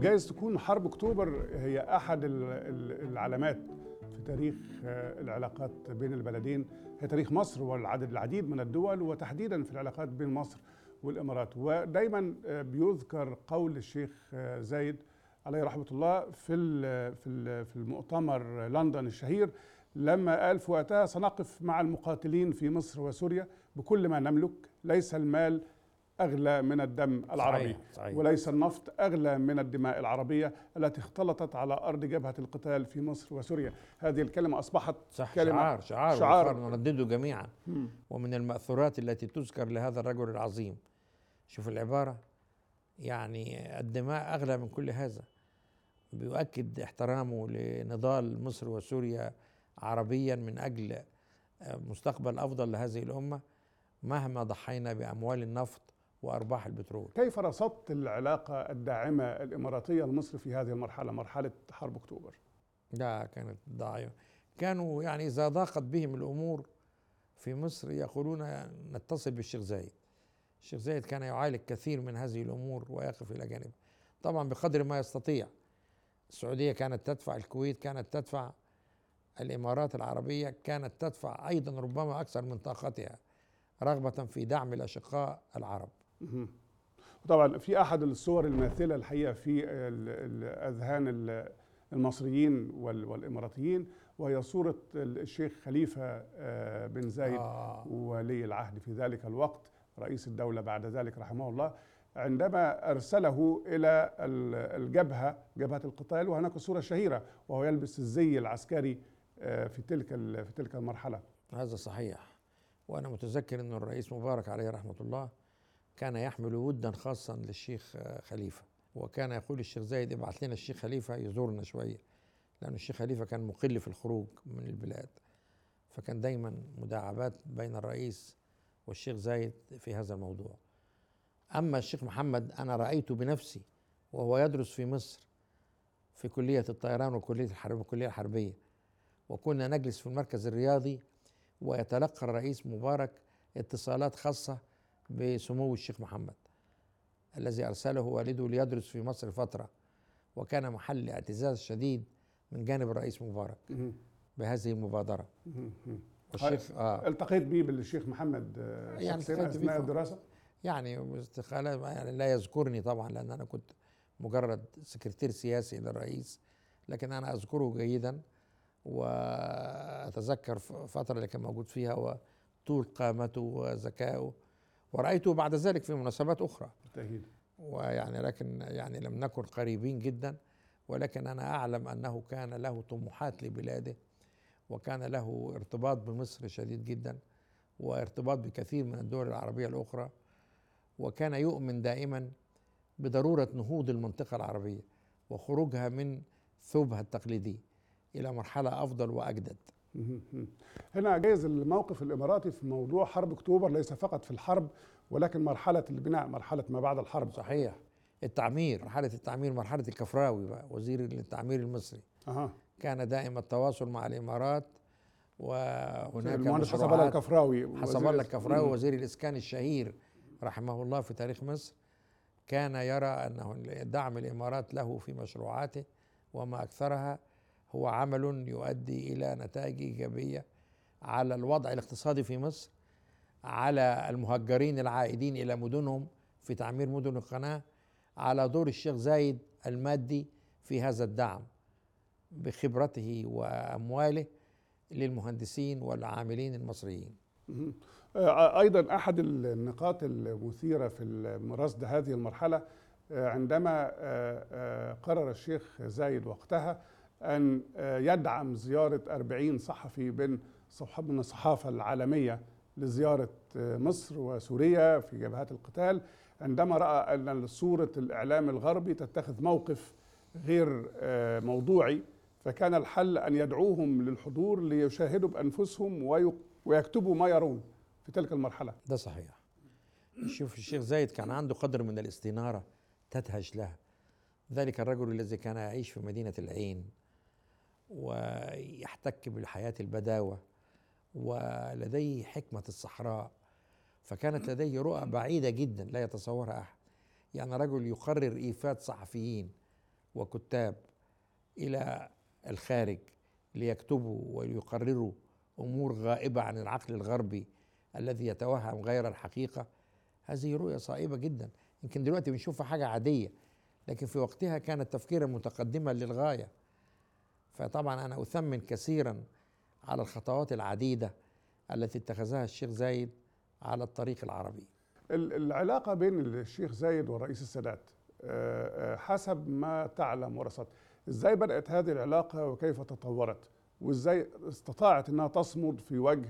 جايز تكون حرب أكتوبر هي أحد ال- ال- العلامات في تاريخ آه، العلاقات بين البلدين. هي تاريخ مصر والعدد العديد من الدول وتحديدا في العلاقات بين مصر والإمارات. ودايما آه، بيذكر قول الشيخ آه، زايد عليه رحمة الله في في في المؤتمر لندن الشهير لما قال في وقتها سنقف مع المقاتلين في مصر وسوريا بكل ما نملك ليس المال أغلى من الدم العربي. صحيح صحيح. وليس النفط أغلى من الدماء العربية التي اختلطت على أرض جبهة القتال في مصر وسوريا. هذه الكلمة أصبحت صح كلمة- شعار شعار, شعار. نردده جميعا. ومن المأثورات التي تذكر لهذا الرجل العظيم. شوف العبارة. يعني الدماء أغلى من كل هذا. بيؤكد احترامه لنضال مصر وسوريا عربيا من أجل مستقبل أفضل لهذه الأمة. مهما ضحينا بأموال النفط وأرباح البترول. كيف رصدت العلاقة الداعمة الإماراتية لمصر في هذه المرحلة مرحلة حرب أكتوبر؟ ده كانت ضعيفة كانوا يعني إذا ضاقت بهم الأمور في مصر يقولون نتصل بالشيخ زايد. الشيخ زايد كان يعالج كثير من هذه الأمور ويقف إلى جانبه طبعا بقدر ما يستطيع. السعودية كانت تدفع الكويت كانت تدفع الإمارات العربية كانت تدفع أيضا ربما أكثر من طاقتها رغبة في دعم الأشقاء العرب. طبعا في أحد الصور الماثلة الحقيقة في ال- المصريين وال- والإماراتيين وهي صورة الشيخ خليفة آه، بن زايد آه. ولي العهد في ذلك الوقت رئيس الدولة بعد ذلك رحمه الله عندما أرسله إلى ال- الجبهة جبهة القتال وهناك صورة شهيرة وهو يلبس الزي العسكري آه، في تلك في تلك المرحلة. هذا صحيح. وأنا متذكر أن الرئيس مبارك عليه رحمة الله كان يحمل ودا خاصا للشيخ خليفة. وكان يقول الشيخ زايد ابعث لنا الشيخ خليفة يزورنا شوية لأن الشيخ خليفة كان مقل في الخروج من البلاد. فكان دايما مداعبات بين الرئيس والشيخ زايد في هذا الموضوع. أما الشيخ محمد أنا رأيته بنفسي وهو يدرس في مصر في كلية الطيران وكلية الحرب والكلية الحربية. وكنا نجلس في المركز الرياضي ويتلقى الرئيس مبارك اتصالات خاصة بسمو الشيخ محمد الذي أرسله والده ليدرس في مصر فترة وكان محل اعتزاز شديد من جانب الرئيس مبارك. بهذه المبادرة. والشيخ آه. التقيت به بالشيخ محمد آه، يعني بيه أثناء الدراسة؟ يعني استقالة يعني لا يذكرني طبعا لأن أنا كنت مجرد سكرتير سياسي للرئيس لكن أنا أذكره جيدا وأتذكر ف- فترة اللي كان موجود فيها وطول قامته وذكائه. ورأيته بعد ذلك في مناسبات أخرى بالتأكيد ويعني لكن يعني لم نكن قريبين جدا ولكن أنا أعلم أنه كان له طموحات لبلاده وكان له ارتباط بمصر شديد جدا وارتباط بكثير من الدول العربية الأخرى وكان يؤمن دائما بضرورة نهوض المنطقة العربية وخروجها من ثوبها التقليدي إلى مرحلة أفضل وأجدد مهم. مهم. هنا جايز الموقف الإماراتي في موضوع حرب أكتوبر ليس فقط في الحرب ولكن مرحلة البناء مرحلة ما بعد الحرب. صحيح. التعمير مرحلة التعمير مرحلة الكفراوي بقى وزير التعمير المصري. أها. كان دائم التواصل مع الإمارات وهناك المهندس حسب الله الكفراوي حسب وزير- الله الكفراوي. وزير الإسكان الشهير رحمه الله في تاريخ مصر كان يرى أنه دعم الإمارات له في مشروعاته وما أكثرها. هو عمل يؤدي إلى نتائج إيجابية على الوضع الاقتصادي في مصر على المهجرين العائدين إلى مدنهم في تعمير مدن القناة على دور الشيخ زايد المادي في هذا الدعم بخبرته وأمواله للمهندسين والعاملين المصريين. أيضا أحد النقاط المثيرة في رصد هذه المرحلة عندما قرر الشيخ زايد وقتها أن آه، يدعم زيارة 40 صحفي صح- من الصحافة العالمية لزيارة آه، مصر وسوريا في جبهات القتال عندما رأى أن صورة الإعلام الغربي تتخذ موقف غير آه، موضوعي فكان الحل أن يدعوهم للحضور ليشاهدوا بأنفسهم وي- ويكتبوا ما يرون في تلك المرحلة. ده صحيح. شوف الشيخ زايد كان عنده قدر من الاستنارة تدهش له. ذلك الرجل الذي كان يعيش في مدينة العين ويحتك بالحياة البداوة ولديه حكمة الصحراء فكانت لديه رؤى بعيدة جدا لا يتصورها أحد. يعني رجل يقرر إيفاد صحفيين وكتاب إلى الخارج ليكتبوا ويقرروا أمور غائبة عن العقل الغربي الذي يتوهم غير الحقيقة. هذه رؤية صائبة جدا. يمكن دلوقتي بنشوفها حاجة عادية لكن في وقتها كانت تفكيرا متقدما للغاية. فطبعا أنا أثمن كثيرا على الخطوات العديدة التي اتخذها الشيخ زايد على الطريق العربي. ال- العلاقة بين الشيخ زايد والرئيس السادات آه، آه، حسب ما تعلم ورصدت. إزاي بدأت هذه العلاقة وكيف تطورت؟ وإزاي استطاعت إنها تصمد في وجه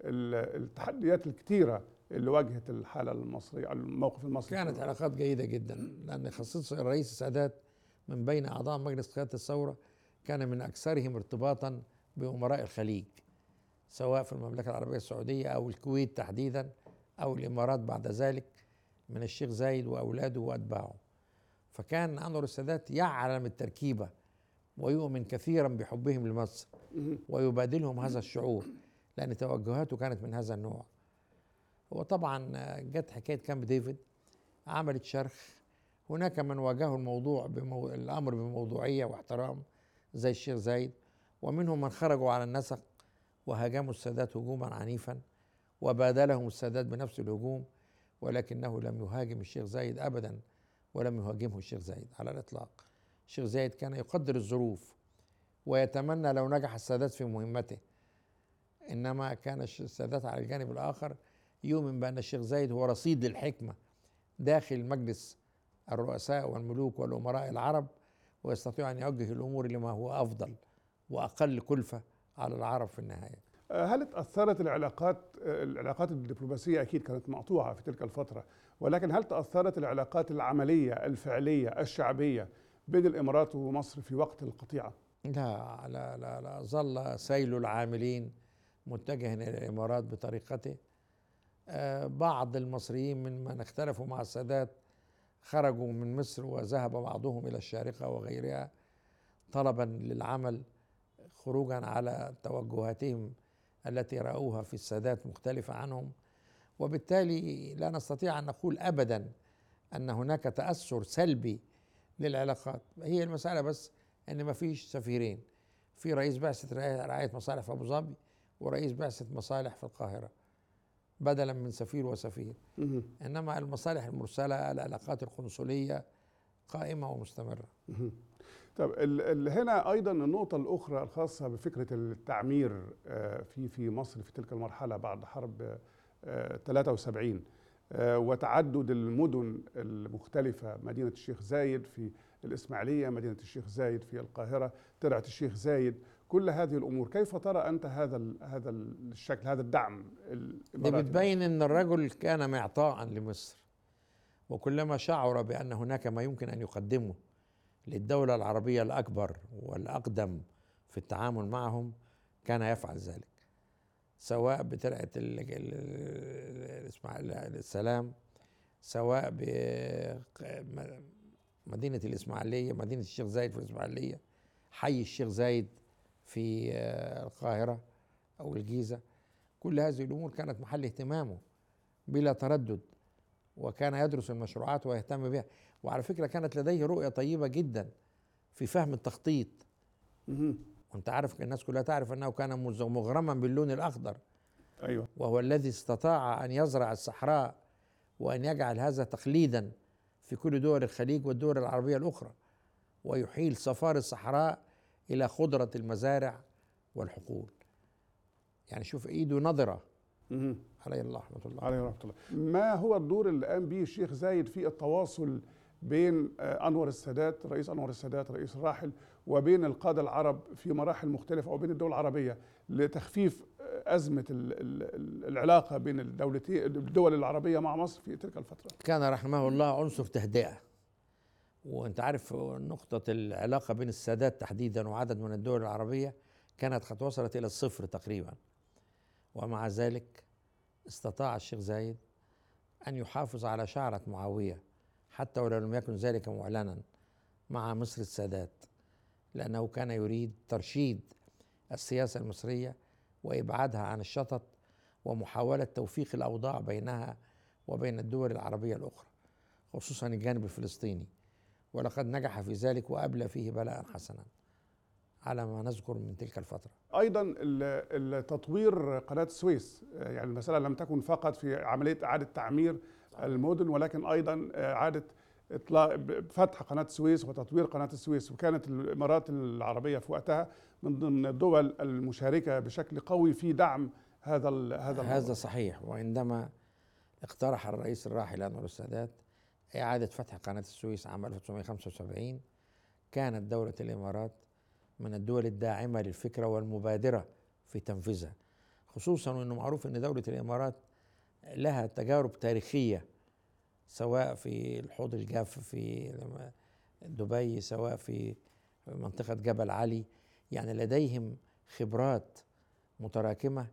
ال- التحديات الكثيرة اللي واجهت الحالة المصرية الموقف المصري؟ كانت علاقات جيدة جدا لأن خاصة الرئيس السادات من بين أعضاء مجلس قيادة الثورة كان من أكثرهم ارتباطا بأمراء الخليج سواء في المملكة العربية السعودية أو الكويت تحديدا أو الإمارات بعد ذلك من الشيخ زايد وأولاده وأتباعه. فكان أنور السادات يعلم التركيبة ويؤمن كثيرا بحبهم لمصر. ويبادلهم هذا الشعور لأن توجهاته كانت من هذا النوع. وطبعا جت حكاية كامب ديفيد عملت شرخ. هناك من واجهوا الموضوع بمو... الأمر بموضوعية واحترام. زي الشيخ زايد ومنهم من خرجوا على النسق وهاجموا السادات هجوما عنيفا وبادلهم السادات بنفس الهجوم ولكنه لم يهاجم الشيخ زايد أبدا ولم يهاجمه الشيخ زايد على الإطلاق. الشيخ زايد كان يقدر الظروف ويتمنى لو نجح السادات في مهمته إنما كان السادات على الجانب الآخر يؤمن بأن الشيخ زايد هو رصيد للحكمة داخل مجلس الرؤساء والملوك والأمراء العرب ويستطيع أن يوجه الأمور لما هو أفضل وأقل كلفة على العرب في النهاية. آه، هل تأثرت العلاقات آه، العلاقات الدبلوماسية أكيد كانت مقطوعة في تلك الفترة ولكن هل تأثرت العلاقات العملية الفعلية الشعبية بين الإمارات ومصر في وقت القطيعة؟ لا لا لا, لا ظل سيل العاملين متجها إلى الإمارات بطريقته. آه، بعض المصريين ممن اختلفوا مع السادات خرجوا من مصر وذهب بعضهم إلى الشارقة وغيرها طلبا للعمل خروجا على توجهاتهم التي رأوها في السادات مختلفة عنهم. وبالتالي لا نستطيع أن نقول ابدا أن هناك تأثر سلبي للعلاقات. هي المسألة بس أن ما فيش سفيرين. في رئيس بعثة رعاية مصالح في أبو ظبي ورئيس بعثة مصالح في القاهرة. بدلا من سفير وسفير مهم. إنما المصالح المرسلة العلاقات القنصلية قائمة ومستمرة مهم. طب ال- ال- هنا أيضا النقطة الأخرى الخاصة بفكرة التعمير آه، في في مصر في تلك المرحلة بعد حرب آه، 73 آه، وتعدد المدن المختلفة مدينة الشيخ زايد في الإسماعيلية مدينة الشيخ زايد في القاهرة ترعه الشيخ زايد كل هذه الأمور كيف ترى أنت هذا ال- هذا الشكل هذا الدعم الإماراتي؟ بتبين إن الرجل كان معطاء لمصر وكلما شعر بأن هناك ما يمكن أن يقدمه للدولة العربية الأكبر والأقدم في التعامل معهم كان يفعل ذلك سواء بترعه السلام سواء بمدينه الإسماعيلية مدينة الشيخ زايد في الإسماعيلية حي الشيخ زايد في آه، القاهرة أو الجيزة. كل هذه الأمور كانت محل اهتمامه بلا تردد وكان يدرس المشروعات ويهتم بها. وعلى فكرة كانت لديه رؤية طيبة جدا في فهم التخطيط. وأنت عارف الناس كلها تعرف أنه كان مغرما باللون الأخضر. أيوه. وهو الذي استطاع أن يزرع الصحراء وأن يجعل هذا تقليدا في كل دول الخليج والدول العربية الأخرى ويحيل صفار الصحراء إلى خضرة المزارع والحقول. يعني شوف إيده مهم. عليه الله رحمة الله. عليه رحمة الله. ما هو الدور اللي قام به الشيخ زايد في التواصل بين آه، أنور السادات رئيس أنور السادات رئيس الراحل وبين القادة العرب في مراحل مختلفة أو بين الدول العربية لتخفيف آه، أزمة ال- ال- ال- العلاقة بين الدولتين الدول العربية مع مصر في تلك الفترة؟ كان رحمه الله عنصر تهدئة. وأنت عارف نقطة العلاقة بين السادات تحديدا وعدد من الدول العربية كانت قد وصلت إلى الصفر تقريبا. ومع ذلك استطاع الشيخ زايد أن يحافظ على شعرة معاوية حتى ولو لم يكن ذلك معلنا مع مصر السادات لأنه كان يريد ترشيد السياسة المصرية وإبعادها عن الشطط ومحاولة توفيق الأوضاع بينها وبين الدول العربية الأخرى خصوصا الجانب الفلسطيني. ولقد نجح في ذلك وأبلى فيه بلاء حسنا على ما نذكر من تلك الفترة أيضا ال- ال- تطوير قناة السويس يعني المسألة لم تكن فقط في عملية إعادة تعمير المدن ولكن أيضا إعادة اطلاق فتح قناة السويس وتطوير قناة السويس وكانت الإمارات العربية في وقتها من ضمن الدول المشاركة بشكل قوي في دعم هذا هذا هذا. صحيح وعندما اقترح الرئيس الراحل أنور السادات إعادة فتح قناة السويس عام 1975 كانت دولة الإمارات من الدول الداعمة للفكرة والمبادرة في تنفيذها خصوصا وأنه معروف أن دولة الإمارات لها تجارب تاريخية سواء في الحوض الجاف في دبي سواء في منطقة جبل علي. يعني لديهم خبرات متراكمة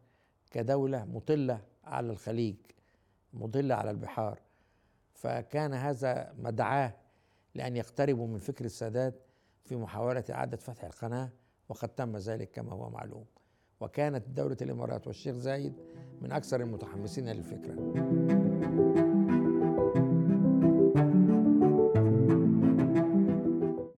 كدولة مطلة على الخليج مطلة على البحار. فكان هذا مدعاه لأن يقتربوا من فكر السادات في محاولة إعادة فتح القناة وقد تم ذلك كما هو معلوم. وكانت دولة الإمارات والشيخ زايد من أكثر المتحمسين للفكرة.